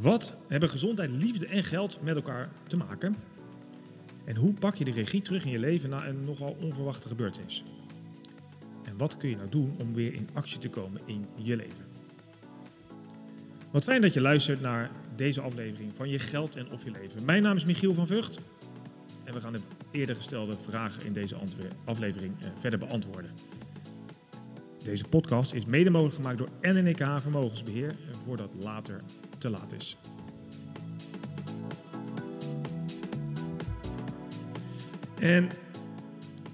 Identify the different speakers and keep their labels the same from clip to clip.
Speaker 1: Wat hebben gezondheid, liefde en geld met elkaar te maken? En hoe pak je de regie terug in je leven na een nogal onverwachte gebeurtenis? En wat kun je nou doen om weer in actie te komen in je leven? Wat fijn dat je luistert naar deze aflevering van Je Geld en Of Je Leven. Mijn naam is Michiel van Vught en we gaan de eerder gestelde vragen in deze aflevering eh, verder beantwoorden. Deze podcast is mede mogelijk gemaakt door NNEK Vermogensbeheer, voordat later te laat is. En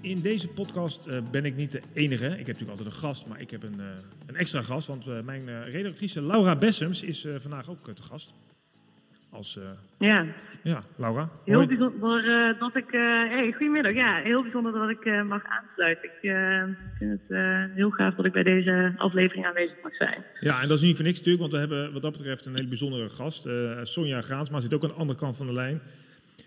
Speaker 1: in deze podcast uh, ben ik niet de enige. Ik heb natuurlijk altijd een gast, maar ik heb een, uh, een extra gast. Want uh, mijn redactrice Laura Bessems is vandaag ook te gast. Als,
Speaker 2: ja.
Speaker 1: ja, Laura.
Speaker 2: Heel hoi. bijzonder dat ik. hey, goedemiddag. Ja, heel bijzonder dat ik mag aansluiten. Ik vind het heel gaaf dat ik bij deze aflevering aanwezig mag zijn.
Speaker 1: Ja, en dat is niet voor niks natuurlijk, want we hebben wat dat betreft een hele bijzondere gast. Sonja Graansma zit ook aan de andere kant van de lijn.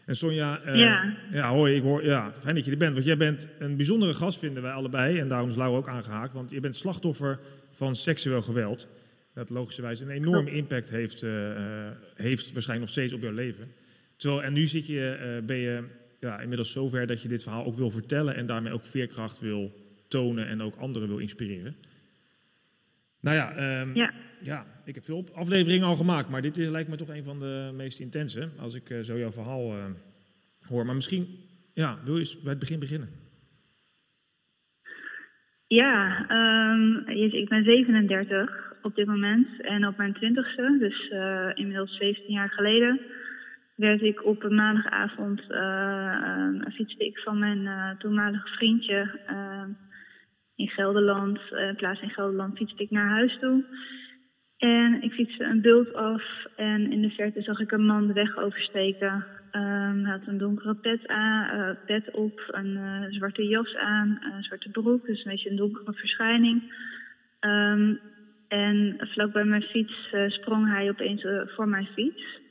Speaker 1: En Sonja, uh, ja. ja, hoi, ik hoor, ja, fijn dat je er bent. Want jij bent een bijzondere gast, vinden wij allebei. En daarom is Laura ook aangehaakt. Want je bent slachtoffer van seksueel geweld. Dat logischerwijs een enorme impact heeft, uh, heeft waarschijnlijk nog steeds op jouw leven. Terwijl, en nu zit je, ben je ja, inmiddels zover dat je dit verhaal ook wil vertellen. En daarmee ook veerkracht wil tonen en ook anderen wil inspireren. Nou ja, um, ja. ja, ik heb veel afleveringen al gemaakt, maar dit is, lijkt me toch een van de meest intense. Als ik uh, zo jouw verhaal uh, hoor. Maar misschien, ja, wil je eens bij het begin beginnen?
Speaker 2: Ja, um, ik ben 37 op dit moment. En op mijn twintigste, dus uh, inmiddels 17 jaar geleden, werd ik op een maandagavond, fietste ik van mijn toenmalige vriendje in Gelderland, uh, plaats in Gelderland, fietste ik naar huis toe. En ik fietste een bult af en in de verte zag ik een man de weg oversteken. Um, hij had een donkere pet, aan, uh, pet op, een uh, zwarte jas aan, een zwarte broek, dus een beetje een donkere verschijning. Um, en vlak bij mijn fiets uh, sprong hij opeens voor mijn fiets.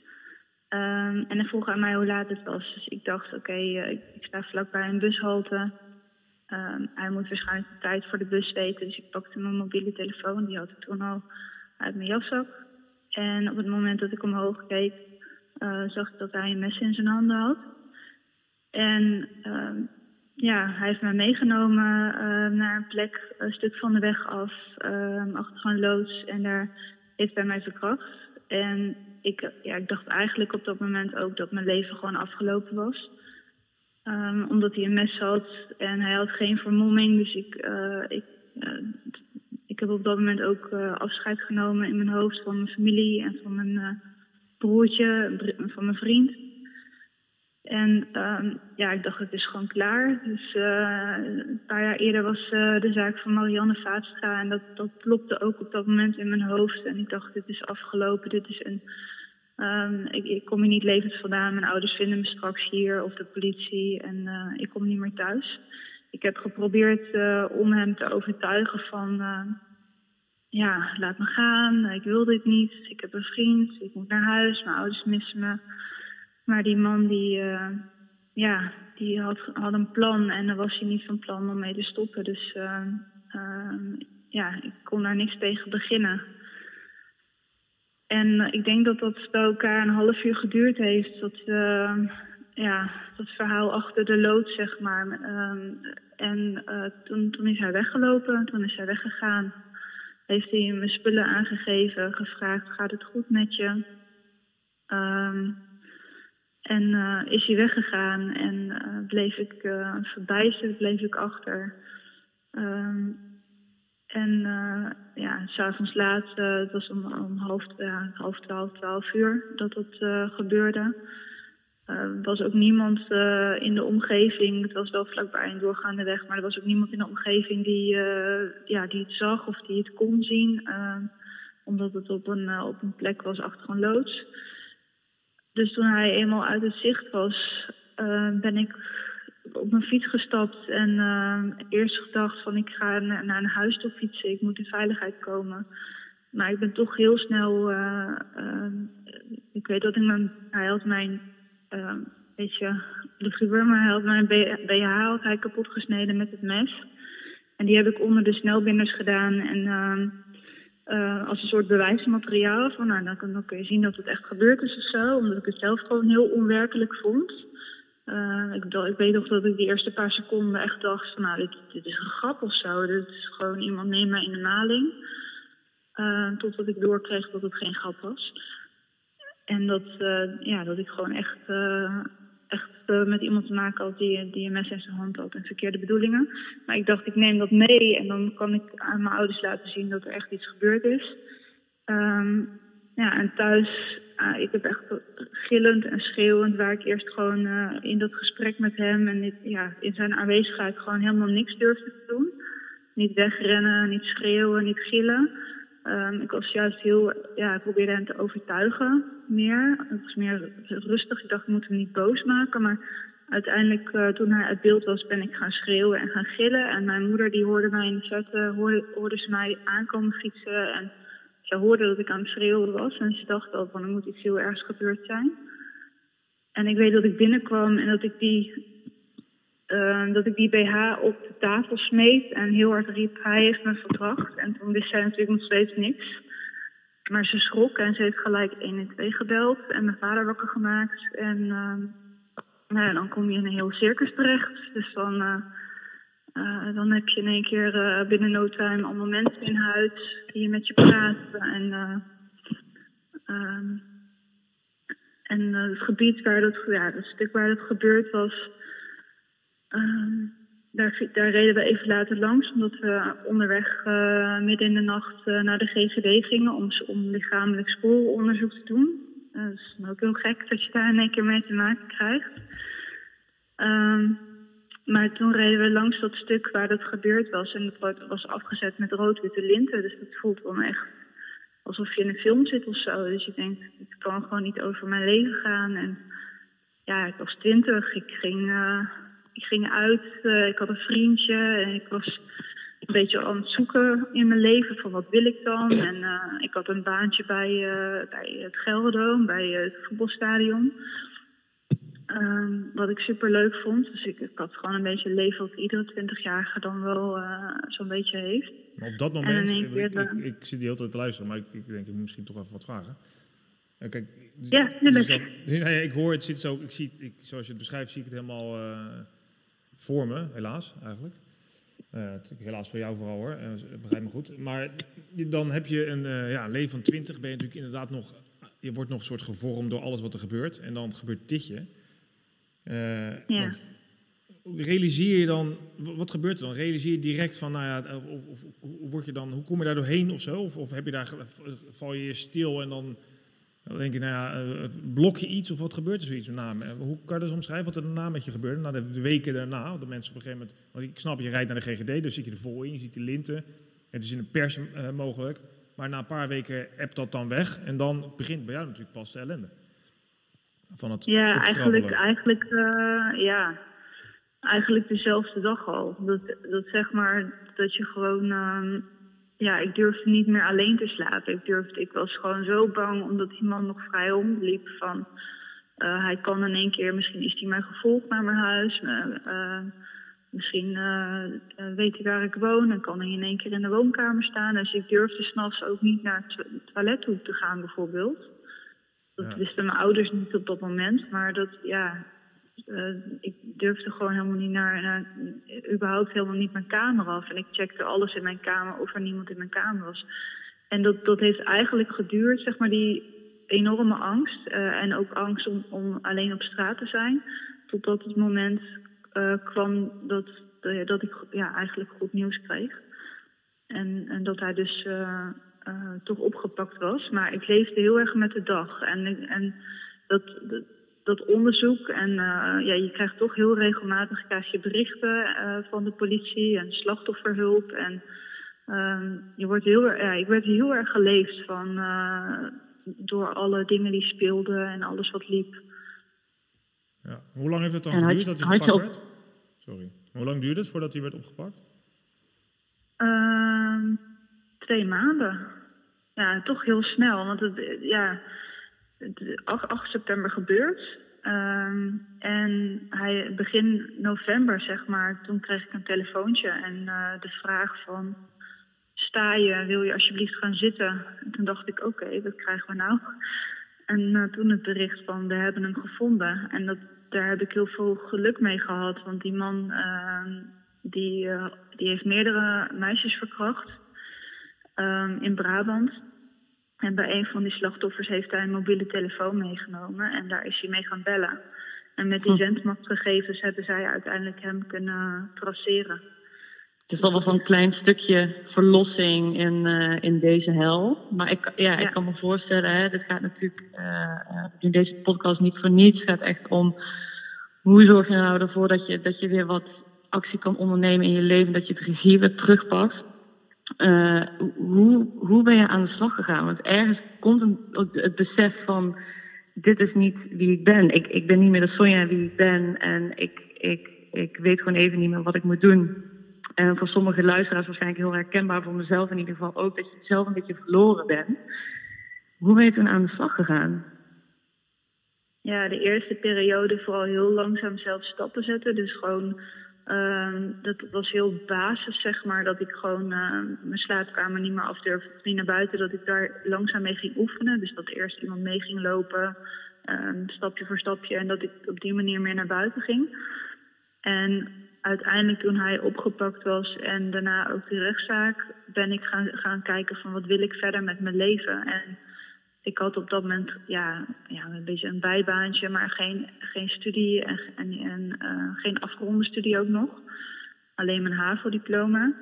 Speaker 2: Um, en hij vroeg aan mij hoe laat het was. Dus ik dacht, oké, okay, ik, ik sta vlakbij een bushalte. Um, hij moet waarschijnlijk de tijd voor de bus weten. Dus ik pakte mijn mobiele telefoon, die had ik toen al uit mijn jaszak. En op het moment dat ik omhoog keek, zag ik dat hij een mes in zijn handen had. En um, ja, hij heeft mij meegenomen uh, naar een plek, een stuk van de weg af, um, achter een loods. En daar heeft hij mij verkracht. En ik, ja, ik dacht eigenlijk op dat moment ook dat mijn leven gewoon afgelopen was. Um, omdat hij een mes had en hij had geen vermomming. Dus ik, uh, ik, uh, ik heb op dat moment ook afscheid genomen in mijn hoofd van mijn familie en van mijn broertje, van mijn vriend. En um, ja, ik dacht, het is gewoon klaar. Dus een paar jaar eerder was de zaak van Marianne Vaatstra. En dat, dat klopte ook op dat moment in mijn hoofd. En ik dacht, dit is afgelopen, dit is een Um, ik, ik, kom hier niet levend vandaan. Mijn ouders vinden me straks hier of de politie en uh, ik kom niet meer thuis. Ik heb geprobeerd om hem te overtuigen van, uh, ja, laat me gaan. Ik wil dit niet. Ik heb een vriend. Ik moet naar huis. Mijn ouders missen me. Maar die man die, ja, die had, had een plan en daar was hij niet van plan om mee te stoppen. Dus ja, ik kon daar niks tegen beginnen. En eh, ik denk dat dat bij elkaar een half uur geduurd heeft. Dat, ja, dat verhaal achter de lood, zeg maar. Um, en toen, toen is hij weggelopen, toen is hij weggegaan. Heeft hij mijn spullen aangegeven, gevraagd: gaat het goed met je? Um, en uh, is hij weggegaan en bleef ik verbijsterd, bleef ik achter. Um, en uh, ja, s'avonds laat, uh, het was om, om half, half twaalf, twaalf uur dat uh, gebeurde. Er was ook niemand in de omgeving, het was wel vlakbij een doorgaande weg, maar er was ook niemand in de omgeving die, ja, die het zag of die het kon zien. omdat het op een, op een plek was achter een loods. Dus toen hij eenmaal uit het zicht was, ben ik op mijn fiets gestapt en uh, eerst gedacht van ik ga naar, een huis toe fietsen, ik moet in veiligheid komen. Maar ik ben toch heel snel, uh, uh, ik weet dat ik mijn, hij had mijn, uh, weet je, luguber, maar hij had mijn BH had hij kapot gesneden met het mes. En die heb ik onder de snelbinders gedaan en uh, als een soort bewijsmateriaal. Van, nou, dan, kun je zien dat het echt gebeurd is of zo. Omdat ik het zelf gewoon heel onwerkelijk vond. Uh, ik, ik, weet nog dat ik die eerste paar seconden echt dacht van nou, dit, dit is een grap of zo. Dit is gewoon iemand neemt mij in de maling. Uh, totdat ik doorkreeg dat het geen grap was. En dat, ja, dat ik gewoon echt echt uh, met iemand te maken had die, die een mes in zijn hand had en verkeerde bedoelingen. Maar ik dacht, ik neem dat mee en dan kan ik aan mijn ouders laten zien dat er echt iets gebeurd is. Um, ja, en thuis, uh, ik heb echt gillend en schreeuwend, waar ik eerst gewoon uh, in dat gesprek met hem en dit, ja, in zijn aanwezigheid gewoon helemaal niks durfde te doen. Niet wegrennen, niet schreeuwen, niet gillen. Um, ik was juist heel, ja, ik probeerde hem te overtuigen meer. Het was meer rustig. Ik dacht, ik moet hem niet boos maken. Maar uiteindelijk, uh, toen hij uit beeld was, ben ik gaan schreeuwen en gaan gillen. En mijn moeder, die hoorde mij in de zetten, hoorde, hoorde ze mij aankomen fietsen. En ze hoorde dat ik aan het schreeuwen was. En ze dacht al van, er moet iets heel ergs gebeurd zijn. En ik weet dat ik binnenkwam en dat ik die uh, dat ik die BH op de tafel smeet en heel hard riep: Hij heeft me verkracht. En toen wist zij natuurlijk nog steeds niks. Maar ze schrok en ze heeft gelijk 112 gebeld en mijn vader wakker gemaakt. En uh, nou dan kom je in een heel circus terecht. Dus dan, uh, dan heb je in één keer binnen no time allemaal mensen in huis die met je praten. En, ehm, en het gebied waar dat, ja, het stuk waar dat gebeurd was Ehm, daar, daar, reden we even later langs, omdat we onderweg uh, midden in de nacht uh, naar de GGD gingen om, om lichamelijk spooronderzoek te doen. Uh, dat is ook heel gek dat je daar in één keer mee te maken krijgt. Um, maar toen reden we langs dat stuk waar dat gebeurd was. En dat was afgezet met rood-witte linten. Dus dat voelt dan echt alsof je in een film zit of zo. Dus je denkt, het kan gewoon niet over mijn leven gaan. En ja, ik was twintig. Ik ging ik ging uit, uh, ik had een vriendje en ik was een beetje aan het zoeken in mijn leven van wat wil ik dan. En uh, ik had een baantje bij, uh, bij het Gelderdoom, bij het voetbalstadion. Um, wat ik super leuk vond. Dus ik, ik, had gewoon een beetje een leven wat iedere twintigjarige dan wel zo'n beetje heeft.
Speaker 1: Maar op dat moment, ik, ik, ik, ik, zit die hele tijd te luisteren, maar ik, ik denk ik moet misschien toch even wat vragen. Kijk,
Speaker 2: ja, dus
Speaker 1: dat, ik hoor het zit zo, ik zie het, ik, zoals je het beschrijft, zie ik het helemaal voor me, helaas eigenlijk. Uh, helaas voor jou vooral hoor, uh, begrijp me goed. Maar dan heb je een uh, ja, leven van 20, ben je natuurlijk inderdaad nog, je wordt nog een soort gevormd door alles wat er gebeurt. En dan gebeurt ditje. ja. Dan realiseer je dan, wat gebeurt er dan? Realiseer je direct van, nou ja, of, of, hoe, word je dan, hoe kom je daar doorheen of zo? Of, of heb je daar, val je stil en dan dan denk je, nou ja, uh, blok je iets of wat gebeurt er zoiets met name? Hoe kan je dat omschrijven wat er daarna met je gebeurde? Na de, weken daarna, de mensen op een gegeven moment... Want ik snap, je rijdt naar de GGD, dus zit je er vol in, je ziet de linten. Het is in de pers uh, mogelijk. Maar na een paar weken appt dat dan weg. En dan begint bij jou natuurlijk pas de ellende.
Speaker 2: Van het ja, eigenlijk, eigenlijk, uh, ja, eigenlijk dezelfde dag al. Dat, dat zeg maar dat je gewoon ehm, ja, ik durfde niet meer alleen te slapen. Ik, durfde, ik was gewoon zo bang omdat die man nog vrij rondliep van... Uh, hij kan in één keer, misschien is hij mijn gevolgd naar mijn huis. Uh, misschien uh, weet hij waar ik woon en kan hij in één keer in de woonkamer staan. Dus ik durfde s'nachts ook niet naar het toilet toe te gaan bijvoorbeeld. Dat wisten mijn ouders niet op dat moment. Maar dat, ja, uh, ik durfde gewoon helemaal niet naar, naar, überhaupt helemaal niet mijn kamer af. En ik checkte alles in mijn kamer of er niemand in mijn kamer was. En dat, dat heeft eigenlijk geduurd, zeg maar, die enorme angst. Uh, en ook angst om, om alleen op straat te zijn. Totdat het moment uh, kwam dat, dat ik ja, eigenlijk goed nieuws kreeg. En, en dat hij dus toch opgepakt was. Maar ik leefde heel erg met de dag. En, en dat, dat dat onderzoek. En uh, ja, je krijgt toch heel regelmatig krijg je berichten uh, van de politie en slachtofferhulp. En uh, je wordt heel, ja, ik werd heel erg geleefd van, uh, door alle dingen die speelden en alles wat liep.
Speaker 1: Ja. Hoe lang heeft het dan geduurd dat hij gepakt werd? Sorry. Hoe lang duurde het voordat hij werd opgepakt?
Speaker 2: Ehm, twee maanden. Ja, toch heel snel. Want het, ja, 8, 8 september gebeurd. Um, en hij, begin november, zeg maar, toen kreeg ik een telefoontje en uh, de vraag van... sta je, wil je alsjeblieft gaan zitten? En toen dacht ik, oké, wat krijgen we nou? En toen het bericht van, we hebben hem gevonden. En dat, daar heb ik heel veel geluk mee gehad, want die man ehm, die, die heeft meerdere meisjes verkracht ehm, in Brabant. En bij een van die slachtoffers heeft hij een mobiele telefoon meegenomen en daar is hij mee gaan bellen. En met die hm. zendmachtgegevens hebben zij uiteindelijk hem kunnen traceren.
Speaker 3: Dus dat was een klein stukje verlossing in, uh, in deze hel. Maar ik, ja, ik kan me voorstellen, hè, dit gaat natuurlijk uh, in deze podcast niet voor niets. Het gaat echt om hoe zorg je nou ervoor dat je, dat je weer wat actie kan ondernemen in je leven, dat je het regie weer terugpakt. Uh, hoe, hoe ben je aan de slag gegaan? Want ergens komt het besef van dit is niet wie ik ben. Ik, ik ben niet meer de Sonja wie ik ben en ik, ik, ik weet gewoon even niet meer wat ik moet doen. En voor sommige luisteraars waarschijnlijk heel herkenbaar, voor mezelf in ieder geval ook, dat je zelf een beetje verloren bent. Hoe ben je toen aan de slag gegaan?
Speaker 2: Ja, de eerste periode vooral heel langzaam zelf stappen zetten. Dus gewoon dat was heel basis, zeg maar, dat ik gewoon uh, mijn slaapkamer niet meer af durfde, niet naar buiten, dat ik daar langzaam mee ging oefenen. Dus dat eerst iemand mee ging lopen, um, stapje voor stapje, en dat ik op die manier meer naar buiten ging. En uiteindelijk toen hij opgepakt was en daarna ook de rechtszaak, ben ik gaan, gaan kijken van wat wil ik verder met mijn leven. En ik had op dat moment ja, ja, een beetje een bijbaantje, maar geen, geen studie en, en, uh, geen afgeronde studie ook nog. Alleen mijn HAVO-diploma.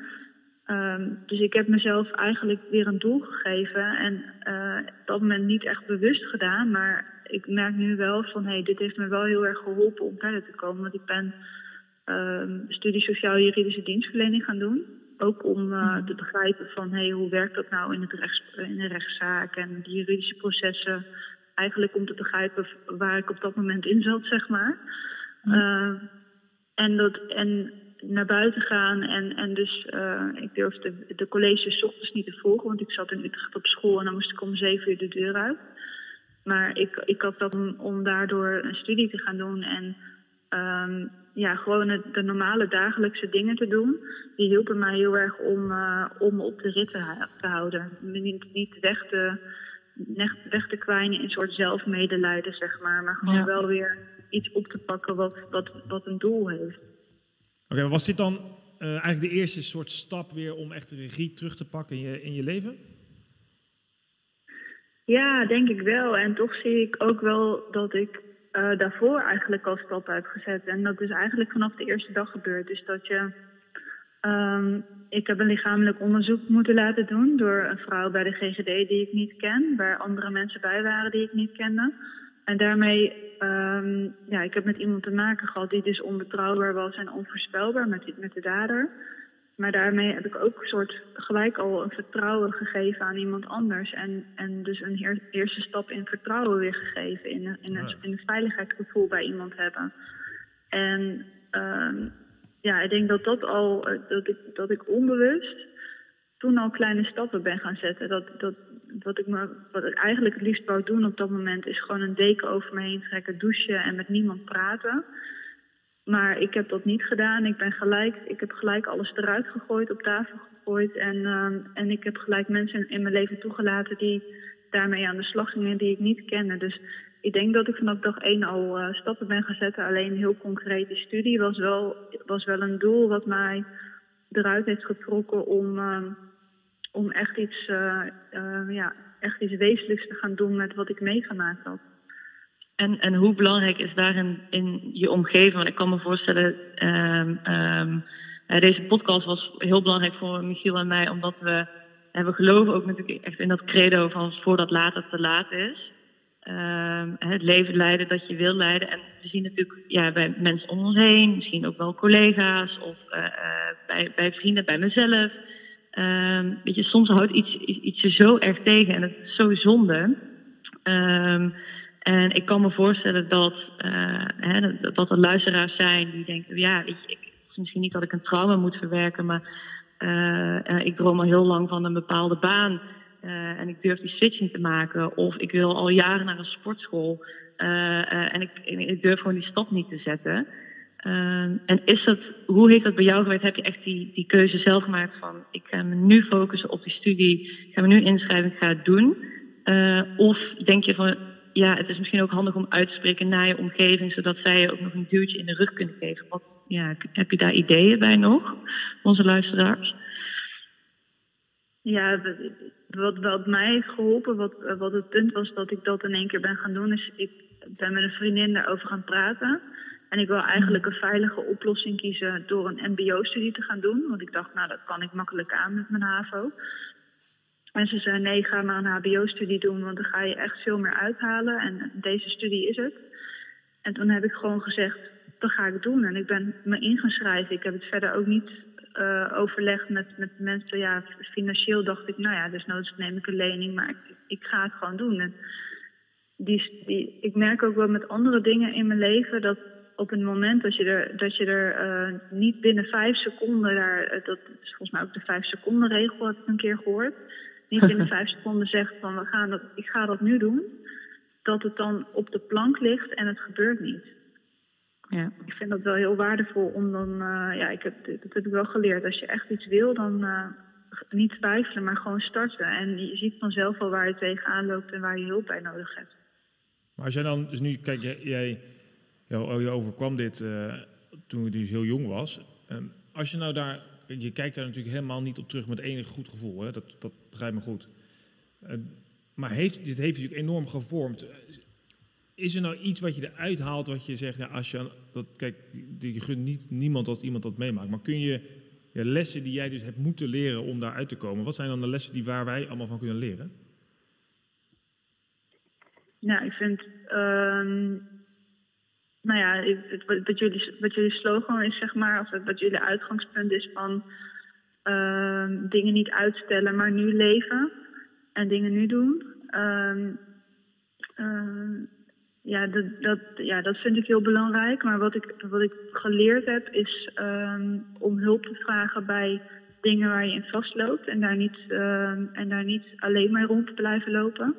Speaker 2: Um, dus ik heb mezelf eigenlijk weer een doel gegeven. En uh, op dat moment niet echt bewust gedaan. Maar ik merk nu wel van, hé, hey, dit heeft me wel heel erg geholpen om verder te komen. Want ik ben um, studie sociaal-juridische dienstverlening gaan doen. Ook om uh, te begrijpen van hey, hoe werkt dat nou in, het rechts, in de rechtszaak en de juridische processen. Eigenlijk om te begrijpen waar ik op dat moment in zat, zeg maar. Uh, en, dat, en naar buiten gaan. En, en dus uh, ik durfde de colleges ochtends niet te volgen, want ik zat in Utrecht op school en dan moest ik om zeven uur de deur uit. Maar ik, ik had dat om, om daardoor een studie te gaan doen en um, ja, gewoon de normale dagelijkse dingen te doen. Die hielpen mij heel erg om, uh, om op de rit te, te houden. Niet, niet weg, te, weg te kwijnen in een soort zelfmedelijden, zeg maar. Maar gewoon wel weer iets op te pakken wat, wat, wat een doel heeft.
Speaker 1: Oké, was dit dan uh, eigenlijk de eerste soort stap weer om echt de regie terug te pakken in je, in je leven?
Speaker 2: Ja, denk ik wel. En toch zie ik ook wel dat ik uh, daarvoor eigenlijk al stap uitgezet. En dat is eigenlijk vanaf de eerste dag gebeurd. Dus dat je. Um, ik heb een lichamelijk onderzoek moeten laten doen door een vrouw bij de GGD die ik niet ken, waar andere mensen bij waren die ik niet kende. En daarmee, um, ja, ik heb met iemand te maken gehad die dus onbetrouwbaar was en onvoorspelbaar met, met de dader. Maar daarmee heb ik ook een soort gelijk al een vertrouwen gegeven aan iemand anders. En, en dus een eerste stap in vertrouwen weer gegeven. In, in, in, een, in een veiligheidsgevoel bij iemand hebben. En um, ja, ik denk dat dat al, eh, dat ik, dat ik onbewust toen al kleine stappen ben gaan zetten. Dat, dat, wat, ik me, wat ik eigenlijk het liefst wou doen op dat moment is gewoon een deken over me heen trekken, douchen en met niemand praten. Maar ik heb dat niet gedaan. Ik, ben gelijk, ik heb gelijk alles eruit gegooid, op tafel gegooid. En, uh, en ik heb gelijk mensen in mijn leven toegelaten die daarmee aan de slag gingen die ik niet kende. Dus ik denk dat ik vanaf dag één al uh, stappen ben zetten. Alleen heel concreet, die studie was wel, was wel een doel wat mij eruit heeft getrokken om, uh, om echt, iets, uh, ja, echt iets wezenlijks te gaan doen met wat ik meegemaakt had.
Speaker 3: En, en hoe belangrijk is daarin in je omgeving? Want ik kan me voorstellen, um, um, deze podcast was heel belangrijk voor Michiel en mij, omdat we, en we geloven ook natuurlijk echt in dat credo van voordat later te laat is. Um, het leven leiden dat je wil leiden. En we zien natuurlijk ja, bij mensen om ons heen, misschien ook wel collega's of uh, uh, bij, bij vrienden, bij mezelf. Weet je, soms houdt iets, iets je zo erg tegen en het is zo zonde. Um, en ik kan me voorstellen dat, uh, hè, dat er luisteraars zijn die denken: ja, ik, misschien niet dat ik een trauma moet verwerken, maar uh, ik droom al heel lang van een bepaalde baan. En ik durf die switch niet te maken. Of ik wil al jaren naar een sportschool. en ik, durf gewoon die stap niet te zetten. Ehm, en is dat, hoe heeft dat bij jou gewerkt? Heb je echt die, die keuze zelf gemaakt van ik ga me nu focussen op die studie, ik ga me nu inschrijven, ik ga het doen? Of denk je van ja, het is misschien ook handig om uit te spreken naar je omgeving, zodat zij je ook nog een duwtje in de rug kunnen geven? Wat, ja, heb je daar ideeën bij nog, onze luisteraars?
Speaker 2: Ja, wat, mij heeft geholpen, wat, wat het punt was dat ik dat in één keer ben gaan doen, is ik ben met een vriendin daarover gaan praten. En ik wil eigenlijk een veilige oplossing kiezen door een MBO-studie te gaan doen. Want ik dacht, nou, dat kan ik makkelijk aan met mijn HAVO. En ze zei, nee, ga maar een HBO-studie doen, want dan ga je echt veel meer uithalen. En deze studie is het. En toen heb ik gewoon gezegd, dat ga ik doen. En ik ben me ingeschreven. Ik heb het verder ook niet uh, overlegd met, met mensen. Ja, financieel dacht ik, nou ja, dus noods neem ik een lening, maar ik, ik ga het gewoon doen. En die, die, ik merk ook wel met andere dingen in mijn leven dat op het moment dat je er, dat je er uh, niet binnen vijf seconden, daar, eh, dat is volgens mij ook de vijf seconden regel, heb ik een keer gehoord, niet binnen vijf seconden zegt van we gaan dat, ik ga dat nu doen, dat het dan op de plank ligt en het gebeurt niet. Ja. Ik vind dat wel heel waardevol om dan, uh, ja, ik heb, dat heb ik wel geleerd. Als je echt iets wil, dan uh, niet twijfelen, maar gewoon starten. En je ziet vanzelf al waar je tegenaan loopt en waar je hulp bij nodig hebt.
Speaker 1: Maar als jij dan, dus nu, kijk, jij, jou, je overkwam dit uh, toen je dus heel jong was. Um, als je nou daar, je kijkt daar natuurlijk helemaal niet op terug met enig goed gevoel, hè? Dat, dat begrijp me goed. Uh, maar heeft, dit heeft natuurlijk enorm gevormd. Is er nou iets wat je eruit haalt wat je zegt, ja, als je, dat, kijk, je gunt niet niemand als iemand dat meemaakt, maar kun je ja, lessen die jij dus hebt moeten leren om daaruit te komen, wat zijn dan de lessen die waar wij allemaal van kunnen leren?
Speaker 2: Nou, ik vind, um, nou ja, wat, jullie, wat jullie slogan is, zeg maar, of wat jullie uitgangspunt is van um, dingen niet uitstellen, maar nu leven en dingen nu doen. Um, ja, dat, dat, ja, dat vind ik heel belangrijk. Maar wat ik, wat ik geleerd heb, is om hulp te vragen bij dingen waar je in vastloopt. En daar niet, en daar niet alleen maar rond te blijven lopen.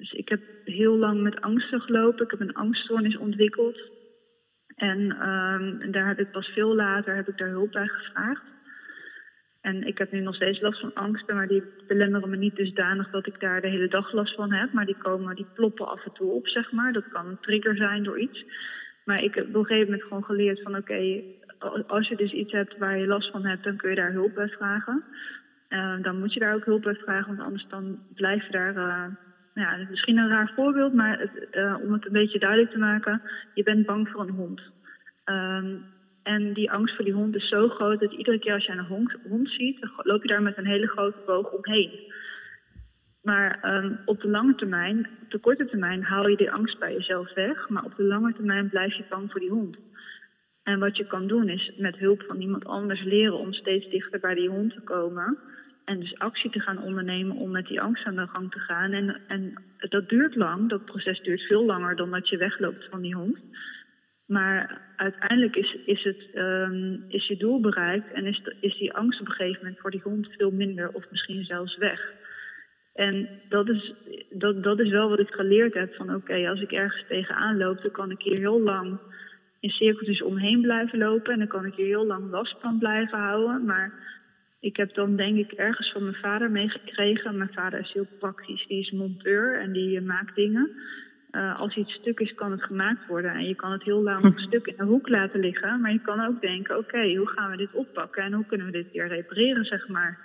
Speaker 2: Dus ik heb heel lang met angsten gelopen. Ik heb een angststoornis ontwikkeld. En um, daar heb ik pas veel later heb ik daar hulp bij gevraagd. En ik heb nu nog steeds last van angsten, maar die belemmeren me niet dusdanig dat ik daar de hele dag last van heb. Maar die komen, die ploppen af en toe op, zeg maar. Dat kan een trigger zijn door iets. Maar ik heb op een gegeven moment gewoon geleerd van oké, als je dus iets hebt waar je last van hebt, dan kun je daar hulp bij vragen. Uh, dan moet je daar ook hulp bij vragen, want anders dan blijf je daar. Uh, ja, misschien een raar voorbeeld, maar het, uh, om het een beetje duidelijk te maken, je bent bang voor een hond. Um, en die angst voor die hond is zo groot dat iedere keer als je een hond, hond ziet, loop je daar met een hele grote boog omheen. Maar um, op de lange termijn, op de korte termijn, haal je die angst bij jezelf weg. Maar op de lange termijn blijf je bang voor die hond. En wat je kan doen is met hulp van iemand anders leren om steeds dichter bij die hond te komen. En dus actie te gaan ondernemen om met die angst aan de gang te gaan. En, en dat duurt lang, dat proces duurt veel langer dan dat je wegloopt van die hond. Maar uiteindelijk is, is, het, um, is je doel bereikt en is, is die angst op een gegeven moment voor die hond veel minder of misschien zelfs weg. En dat is, dat, dat is wel wat ik geleerd heb van oké, als ik ergens tegenaan loop, dan kan ik hier heel lang in cirkeltjes omheen blijven lopen en dan kan ik hier heel lang last van blijven houden. Maar ik heb dan denk ik ergens van mijn vader meegekregen. Mijn vader is heel praktisch, die is monteur en die maakt dingen. Uh, als iets stuk is, kan het gemaakt worden. En je kan het heel lang hm. stuk in de hoek laten liggen. Maar je kan ook denken, oké, hoe gaan we dit oppakken? En hoe kunnen we dit weer repareren, zeg maar.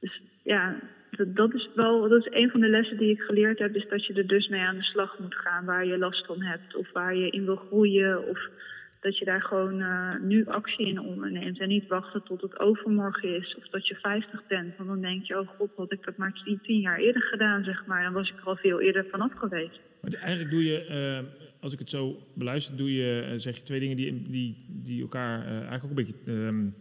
Speaker 2: Dus ja, dat, dat, is wel dat is een van de lessen die ik geleerd heb. Is dat je er dus mee aan de slag moet gaan waar je last van hebt. Of waar je in wil groeien. Of dat je daar gewoon uh, nu actie in onderneemt. En niet wachten tot het overmorgen is. Of dat je 50 bent. Want dan denk je, oh god, had ik dat maar tien jaar eerder gedaan, zeg maar. Dan was ik er al veel eerder vanaf geweest.
Speaker 1: Maar eigenlijk doe je, uh, als ik het zo beluister, doe je, uh, zeg je twee dingen die, die, die elkaar eigenlijk ook een beetje um,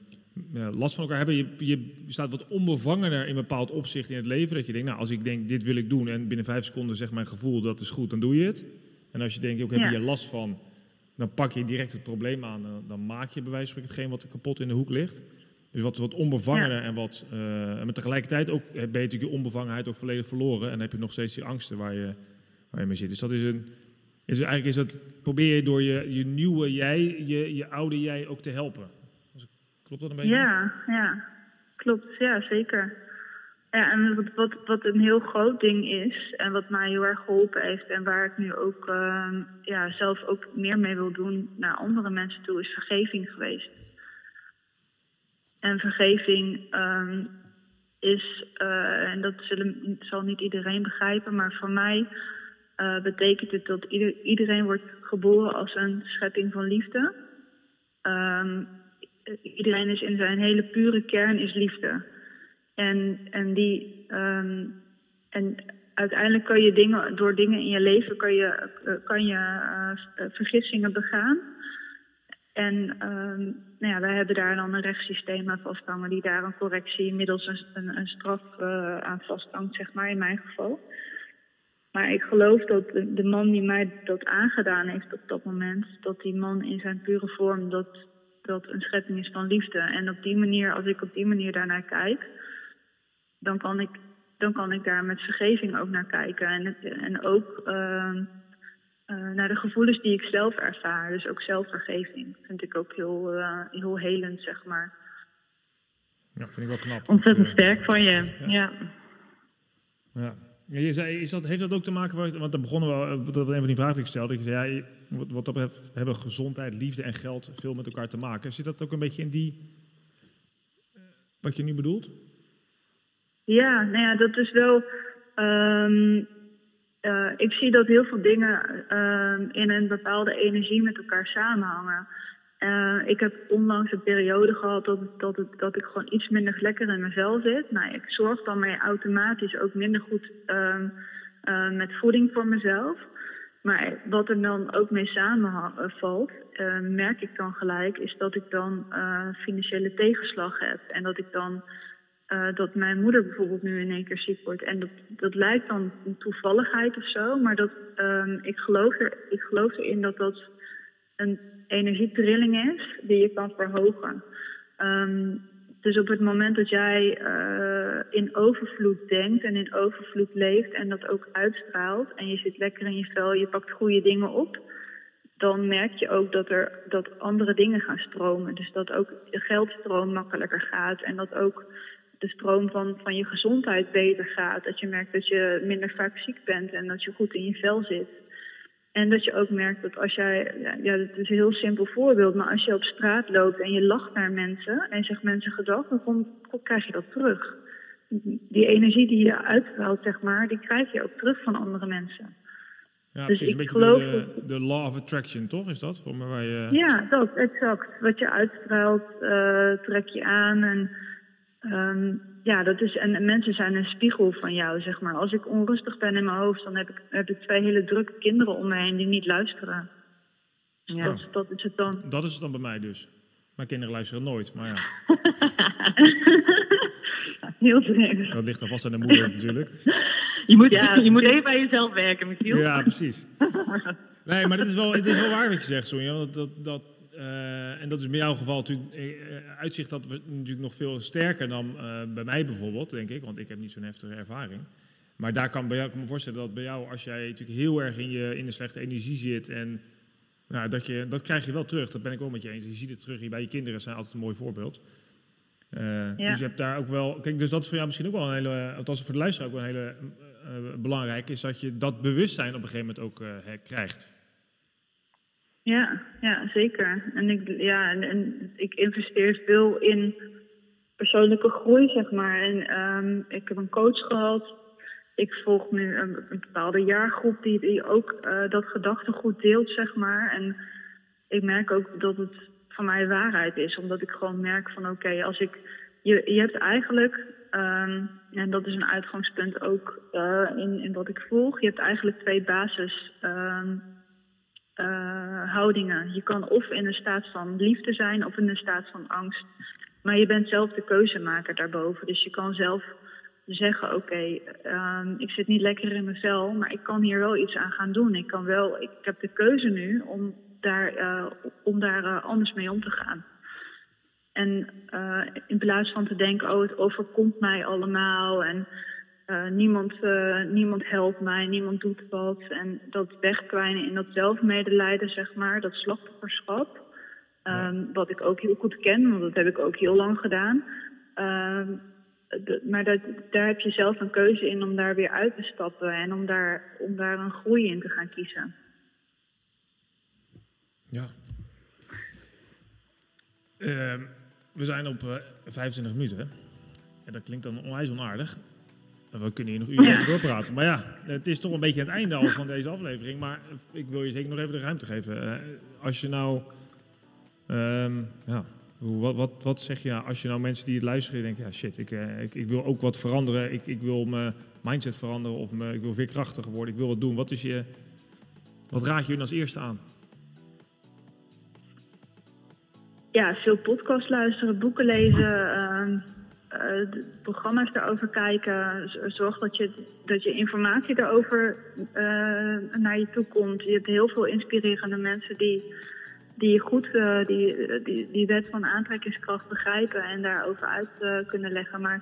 Speaker 1: last van elkaar hebben. Je, je staat wat onbevangener in bepaald opzicht in het leven. Dat je denkt, nou, als ik denk, dit wil ik doen. En binnen vijf seconden zegt mijn gevoel, dat is goed, dan doe je het. En als je denkt, ook heb je ja. last van dan pak je direct het probleem aan. Dan, dan maak je bij wijze van hetgeen wat er kapot in de hoek ligt. Dus wat, wat onbevangener en wat. Uh, maar tegelijkertijd ook, ben je natuurlijk je onbevangenheid ook volledig verloren. En heb je nog steeds die angsten waar je, waar je mee zit. Dus dat is een. Is eigenlijk is het, probeer je door je, je nieuwe jij, je, je oude jij ook te helpen. Klopt dat een beetje?
Speaker 2: Ja, ja. Klopt, ja, zeker. Ja, en wat, wat, wat een heel groot ding is en wat mij heel erg geholpen heeft en waar ik nu ook uh, ja, zelf ook meer mee wil doen naar andere mensen toe, is vergeving geweest. En vergeving um, is, uh, en dat zullen, zal niet iedereen begrijpen, maar voor mij uh, betekent het dat ieder, iedereen wordt geboren als een schepping van liefde. Um, iedereen is in zijn hele pure kern is liefde. En, en, die, um, en uiteindelijk kan je dingen, door dingen in je leven kan je, uh, kan je uh, vergissingen begaan. En um, nou ja, wij hebben daar dan een rechtssysteem aan vasthangen die daar een correctie middels een, een, straf aan vasthangt, zeg maar, in mijn geval. Maar ik geloof dat de, de, man die mij dat aangedaan heeft op dat moment, dat die man in zijn pure vorm, dat dat een schepping is van liefde. En op die manier, als ik op die manier daarnaar kijk, dan kan ik, dan kan ik daar met vergeving ook naar kijken. En, en ook uh, uh, naar de gevoelens die ik zelf ervaar. Dus ook zelfvergeving vind ik ook heel, uh, heel helend, zeg maar.
Speaker 1: Ja, vind ik wel knap.
Speaker 3: Ontzettend sterk van je, ja. ja.
Speaker 1: ja. Ja, je zei, is dat, heeft dat ook te maken, want daar begonnen we, dat was een van die vragen die ik stelde. Je zei, ja, wat, wat dat betreft hebben gezondheid, liefde en geld veel met elkaar te maken. Zit dat ook een beetje in die, wat je nu bedoelt?
Speaker 2: Ja, nou ja, dat is wel, um, uh, ik zie dat heel veel dingen uh, in een bepaalde energie met elkaar samenhangen. Uh, ik heb onlangs een periode gehad dat, dat, dat ik gewoon iets minder lekker in mijn vel zit. Nou, ik zorg dan mee automatisch ook minder goed uh, uh, met voeding voor mezelf. Maar wat er dan ook mee samenvalt, merk ik dan gelijk, is dat ik dan financiële tegenslag heb. En dat ik dan dat mijn moeder bijvoorbeeld nu in één keer ziek wordt. En dat, dat lijkt dan een toevalligheid of zo, maar dat, ehm, ik, geloof er, ik geloof erin dat dat een energietrilling is die je kan verhogen. Um, dus op het moment dat jij uh, in overvloed denkt en in overvloed leeft en dat ook uitstraalt en je zit lekker in je vel, je pakt goede dingen op, dan merk je ook dat er dat andere dingen gaan stromen. Dus dat ook de geldstroom makkelijker gaat en dat ook de stroom van, van je gezondheid beter gaat. Dat je merkt dat je minder vaak ziek bent en dat je goed in je vel zit. En dat je ook merkt dat als jij, ja, dat is een heel simpel voorbeeld, maar als je op straat loopt en je lacht naar mensen en zegt mensen gedag, dan krijg je dat terug. Die energie die je uitstraalt, zeg maar, die krijg je ook terug van andere mensen.
Speaker 1: Ja, dus precies. Ik een beetje de, de, law of attraction, toch? Is dat voor waar je...
Speaker 2: Ja, dat, exact. Wat je uitstraalt, uh, trek je aan en Um, ja, dat is, en mensen zijn een spiegel van jou, zeg maar. Als ik onrustig ben in mijn hoofd, dan heb ik, heb ik twee hele drukke kinderen om me heen die niet luisteren. Ja, oh. dat, is het dan.
Speaker 1: Dat is het dan bij mij dus. Mijn kinderen luisteren nooit, maar ja.
Speaker 2: Heel vreemd.
Speaker 1: Dat ligt dan vast aan de moeder natuurlijk.
Speaker 3: Je moet, ja. je moet even bij jezelf werken, Michiel.
Speaker 1: Ja, precies. Nee, maar het is wel, het is wel waar wat je zegt, Sonja. Dat, dat, dat, uh, en dat is in jouw geval natuurlijk, uh, uitzicht dat we natuurlijk nog veel sterker dan bij mij bijvoorbeeld, denk ik, want ik heb niet zo'n heftige ervaring. Maar daar kan, bij jou, kan me voorstellen dat bij jou, als jij natuurlijk heel erg in, je, in de slechte energie zit, en nou, dat, je, dat krijg je wel terug. Dat ben ik ook met je eens. Je ziet het terug hier bij je kinderen, zijn altijd een mooi voorbeeld. Ja. Dus je hebt daar ook wel, kijk, dus dat is voor jou misschien ook wel een hele, althans voor de luisteraar ook wel een hele belangrijk, is dat je dat bewustzijn op een gegeven moment ook krijgt.
Speaker 2: Ja, ja, zeker. En ik, ja, en, ik investeer veel in persoonlijke groei, zeg maar. En um, ik heb een coach gehad. Ik volg nu een, bepaalde jaargroep die, ook uh, dat gedachtegoed deelt, zeg maar. En ik merk ook dat het van mij waarheid is. Omdat ik gewoon merk van oké, als ik... Je, je hebt eigenlijk, um, en dat is een uitgangspunt ook uh, in, in wat ik volg... Je hebt eigenlijk twee basis... Um, uh, houdingen. Je kan of in een staat van liefde zijn of in een staat van angst. Maar je bent zelf de keuzemaker daarboven. Dus je kan zelf zeggen: Oké, um, ik zit niet lekker in mijn vel, maar ik kan hier wel iets aan gaan doen. Ik, kan wel, ik heb de keuze nu om daar, uh, om daar uh, anders mee om te gaan. En in plaats van te denken: Oh, het overkomt mij allemaal. En niemand, niemand helpt mij, niemand doet wat. En dat wegkwijnen in dat zelfmedelijden, zeg maar, dat slachtofferschap. Ehm, wat ik ook heel goed ken, want dat heb ik ook heel lang gedaan. Ehm, maar dat, daar heb je zelf een keuze in om daar weer uit te stappen en om daar, om daar een groei in te gaan kiezen.
Speaker 1: Ja. Ehm, we zijn op 25 eh, minuten. En dat klinkt dan onwijs onaardig. We kunnen hier nog uren over doorpraten. Maar ja, het is toch een beetje het einde al van deze aflevering. Maar ik wil je zeker nog even de ruimte geven. Uh, als je nou Um, ja. Wat, wat, wat zeg je als je nou mensen die het luisteren denken, ja shit, ik, eh, ik, ik wil ook wat veranderen, ik, ik wil mijn mindset veranderen of me, ik wil veerkrachtiger worden, ik wil wat doen. Wat, is je, wat raad je hun als eerste aan?
Speaker 2: Ja, veel podcast luisteren, boeken lezen, uh, programma's daarover kijken. Zorg dat je, dat je informatie daarover uh, naar je toe komt. Je hebt heel veel inspirerende mensen die die goed uh, die, die, die wet van aantrekkingskracht begrijpen en daarover uit kunnen leggen. Maar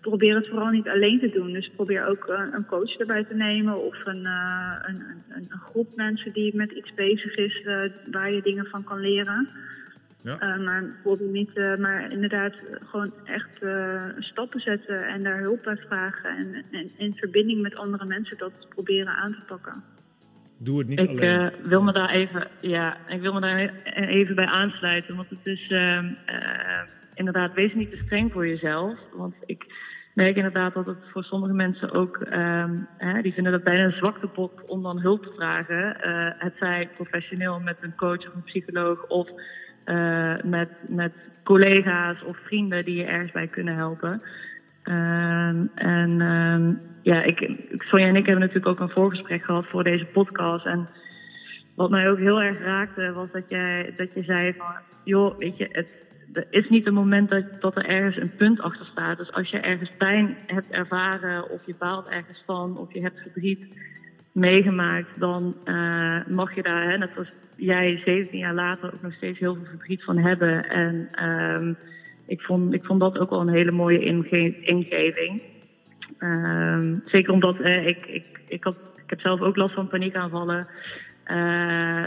Speaker 2: probeer het vooral niet alleen te doen. Dus probeer ook een coach erbij te nemen of een, een, een, een, groep mensen die met iets bezig is waar je dingen van kan leren. Ja. maar bijvoorbeeld niet, maar inderdaad gewoon echt stappen zetten en daar hulp bij vragen en, en in verbinding met andere mensen dat proberen aan te pakken.
Speaker 1: Doe het niet
Speaker 3: ik,
Speaker 1: alleen.
Speaker 3: Ik uh, wil me daar even, ja, ik wil me daar even bij aansluiten. Want het is uh, uh, inderdaad, wees niet te streng voor jezelf. Want ik merk inderdaad dat het voor sommige mensen ook, ehm, hè, die vinden dat bijna een zwaktebod om dan hulp te vragen. Eh, het zij professioneel met een coach of een psycholoog of eh, met, met collega's of vrienden die je ergens bij kunnen helpen. Ehm, en ehm, ja, ik, Sonja en ik hebben natuurlijk ook een voorgesprek gehad voor deze podcast. En wat mij ook heel erg raakte, was dat jij, dat je zei van... joh, weet je, het, er is niet een moment dat, dat er ergens een punt achter staat. Dus als je ergens pijn hebt ervaren, of je baalt ergens van, of je hebt verdriet meegemaakt... dan uh, mag je daar, hè, net als jij 17 jaar later, ook nog steeds heel veel verdriet van hebben. En... Um, ik vond, ik vond dat ook wel een hele mooie ingeving. Uh, zeker omdat ik, ik, ik, had, ik heb zelf ook last van paniekaanvallen. Uh,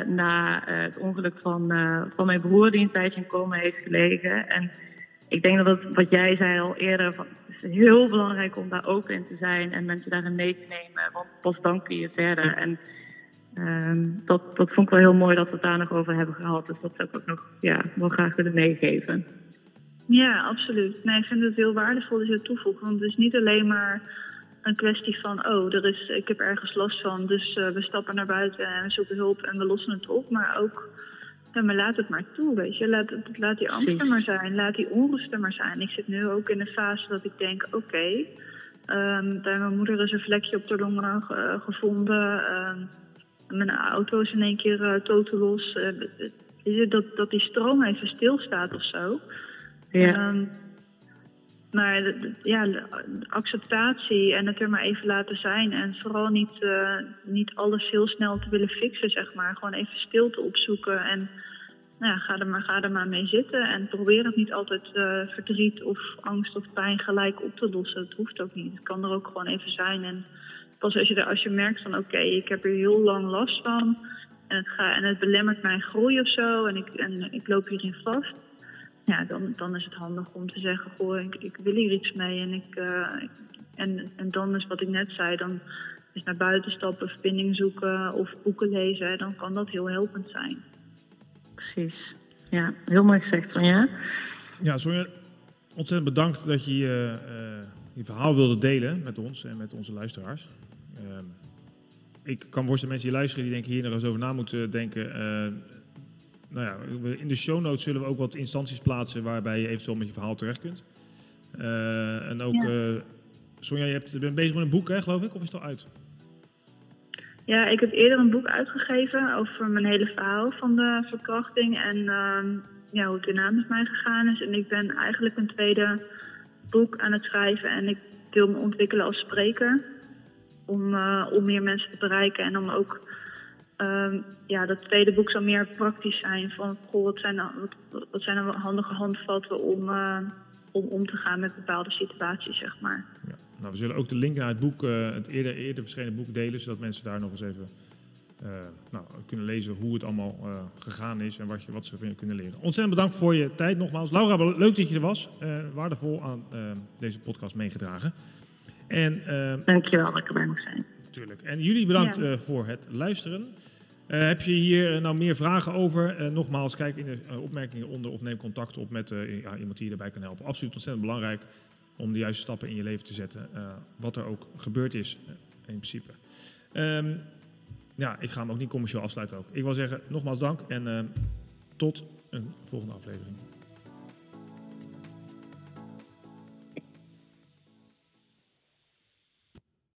Speaker 3: na uh, het ongeluk van, van mijn broer, die een tijdje in coma heeft gelegen. En ik denk dat het, wat jij zei al eerder, het is heel belangrijk om daar open in te zijn en mensen daarin mee te nemen. Want pas dan kun je verder. En ehm, dat, dat vond ik wel heel mooi dat we het daar nog over hebben gehad. Dus dat zou ik ook nog ja, wel graag willen meegeven.
Speaker 2: Ja, absoluut. Nee, ik vind het heel waardevol dat je het toevoegt. Want het is niet alleen maar een kwestie van, oh, er is, ik heb ergens last van, dus uh, we stappen naar buiten en we zoeken hulp en we lossen het op. Maar ook, ja, maar laat het maar toe, weet je. Laat, laat die angst er maar zijn, laat die onrust er maar zijn. Ik zit nu ook in de fase dat ik denk, oké, okay, um, bij mijn moeder is een vlekje op de longen uh, gevonden. Um, mijn auto is in één keer uh, totaal los. Uh, dat, dat die stroom even stilstaat of zo. Ja. Um, maar ja, acceptatie en het er maar even laten zijn. En vooral niet, uh, niet alles heel snel te willen fixen, zeg maar. Gewoon even stilte opzoeken en nou ja, ga, er maar, ga er maar mee zitten. En probeer het niet altijd uh, verdriet of angst of pijn gelijk op te lossen. Dat hoeft ook niet. Het kan er ook gewoon even zijn. En pas als je, er, als je merkt van oké, ik heb er heel lang last van. En het, ga, en het belemmert mijn groei of zo. En ik, en ik loop hierin vast ja, dan, dan is het handig om te zeggen, goh, ik, ik wil hier iets mee. En, ik, uh, en, en dan is wat ik net zei, dan is naar buiten stappen, verbinding zoeken of boeken lezen. Dan kan dat heel helpend zijn.
Speaker 3: Precies. Ja, heel mooi gezegd van ja.
Speaker 1: Ja, Sonja, ontzettend bedankt dat je je, uh, je verhaal wilde delen met ons en met onze luisteraars. Uh, ik kan voorstellen mensen die luisteren die denken hier nog eens over na moeten denken nou ja, in de show notes zullen we ook wat instanties plaatsen waarbij je eventueel met je verhaal terecht kunt. Uh, en ook, ja. uh, Sonja, je, hebt, je bent bezig met een boek, hè, geloof ik, of is het al uit?
Speaker 2: Ja, ik heb eerder een boek uitgegeven over mijn hele verhaal van de verkrachting en uh, ja, hoe het daarna met mij gegaan is. En ik ben eigenlijk een tweede boek aan het schrijven en ik wil me ontwikkelen als spreker. Om, uh, om meer mensen te bereiken en om ook Um, ja, dat tweede boek zal meer praktisch zijn. Van, goh, wat zijn nou, wat, wat zijn handige handvatten om, uh, om om te gaan met bepaalde situaties, zeg maar.
Speaker 1: Ja, Nou, we zullen ook de link naar het boek, het eerder, eerder verschenen boek delen, zodat mensen daar nog eens even nou, kunnen lezen hoe het allemaal gegaan is en wat, je, wat ze van je kunnen leren. Ontzettend bedankt voor je tijd nogmaals. Laura, leuk dat je er was. waardevol aan deze podcast meegedragen.
Speaker 3: En, Dankjewel dat ik erbij mag zijn.
Speaker 1: Natuurlijk. En jullie bedankt voor het luisteren. Uh, heb je hier nou meer vragen over? Nogmaals, kijk in de opmerkingen onder of neem contact op met ja, iemand die je erbij kan helpen. Absoluut ontzettend belangrijk om de juiste stappen in je leven te zetten. wat er ook gebeurd is, in principe. Um, ja, ik ga hem ook niet commercieel afsluiten ook. Ik wil zeggen, nogmaals dank en tot een volgende aflevering.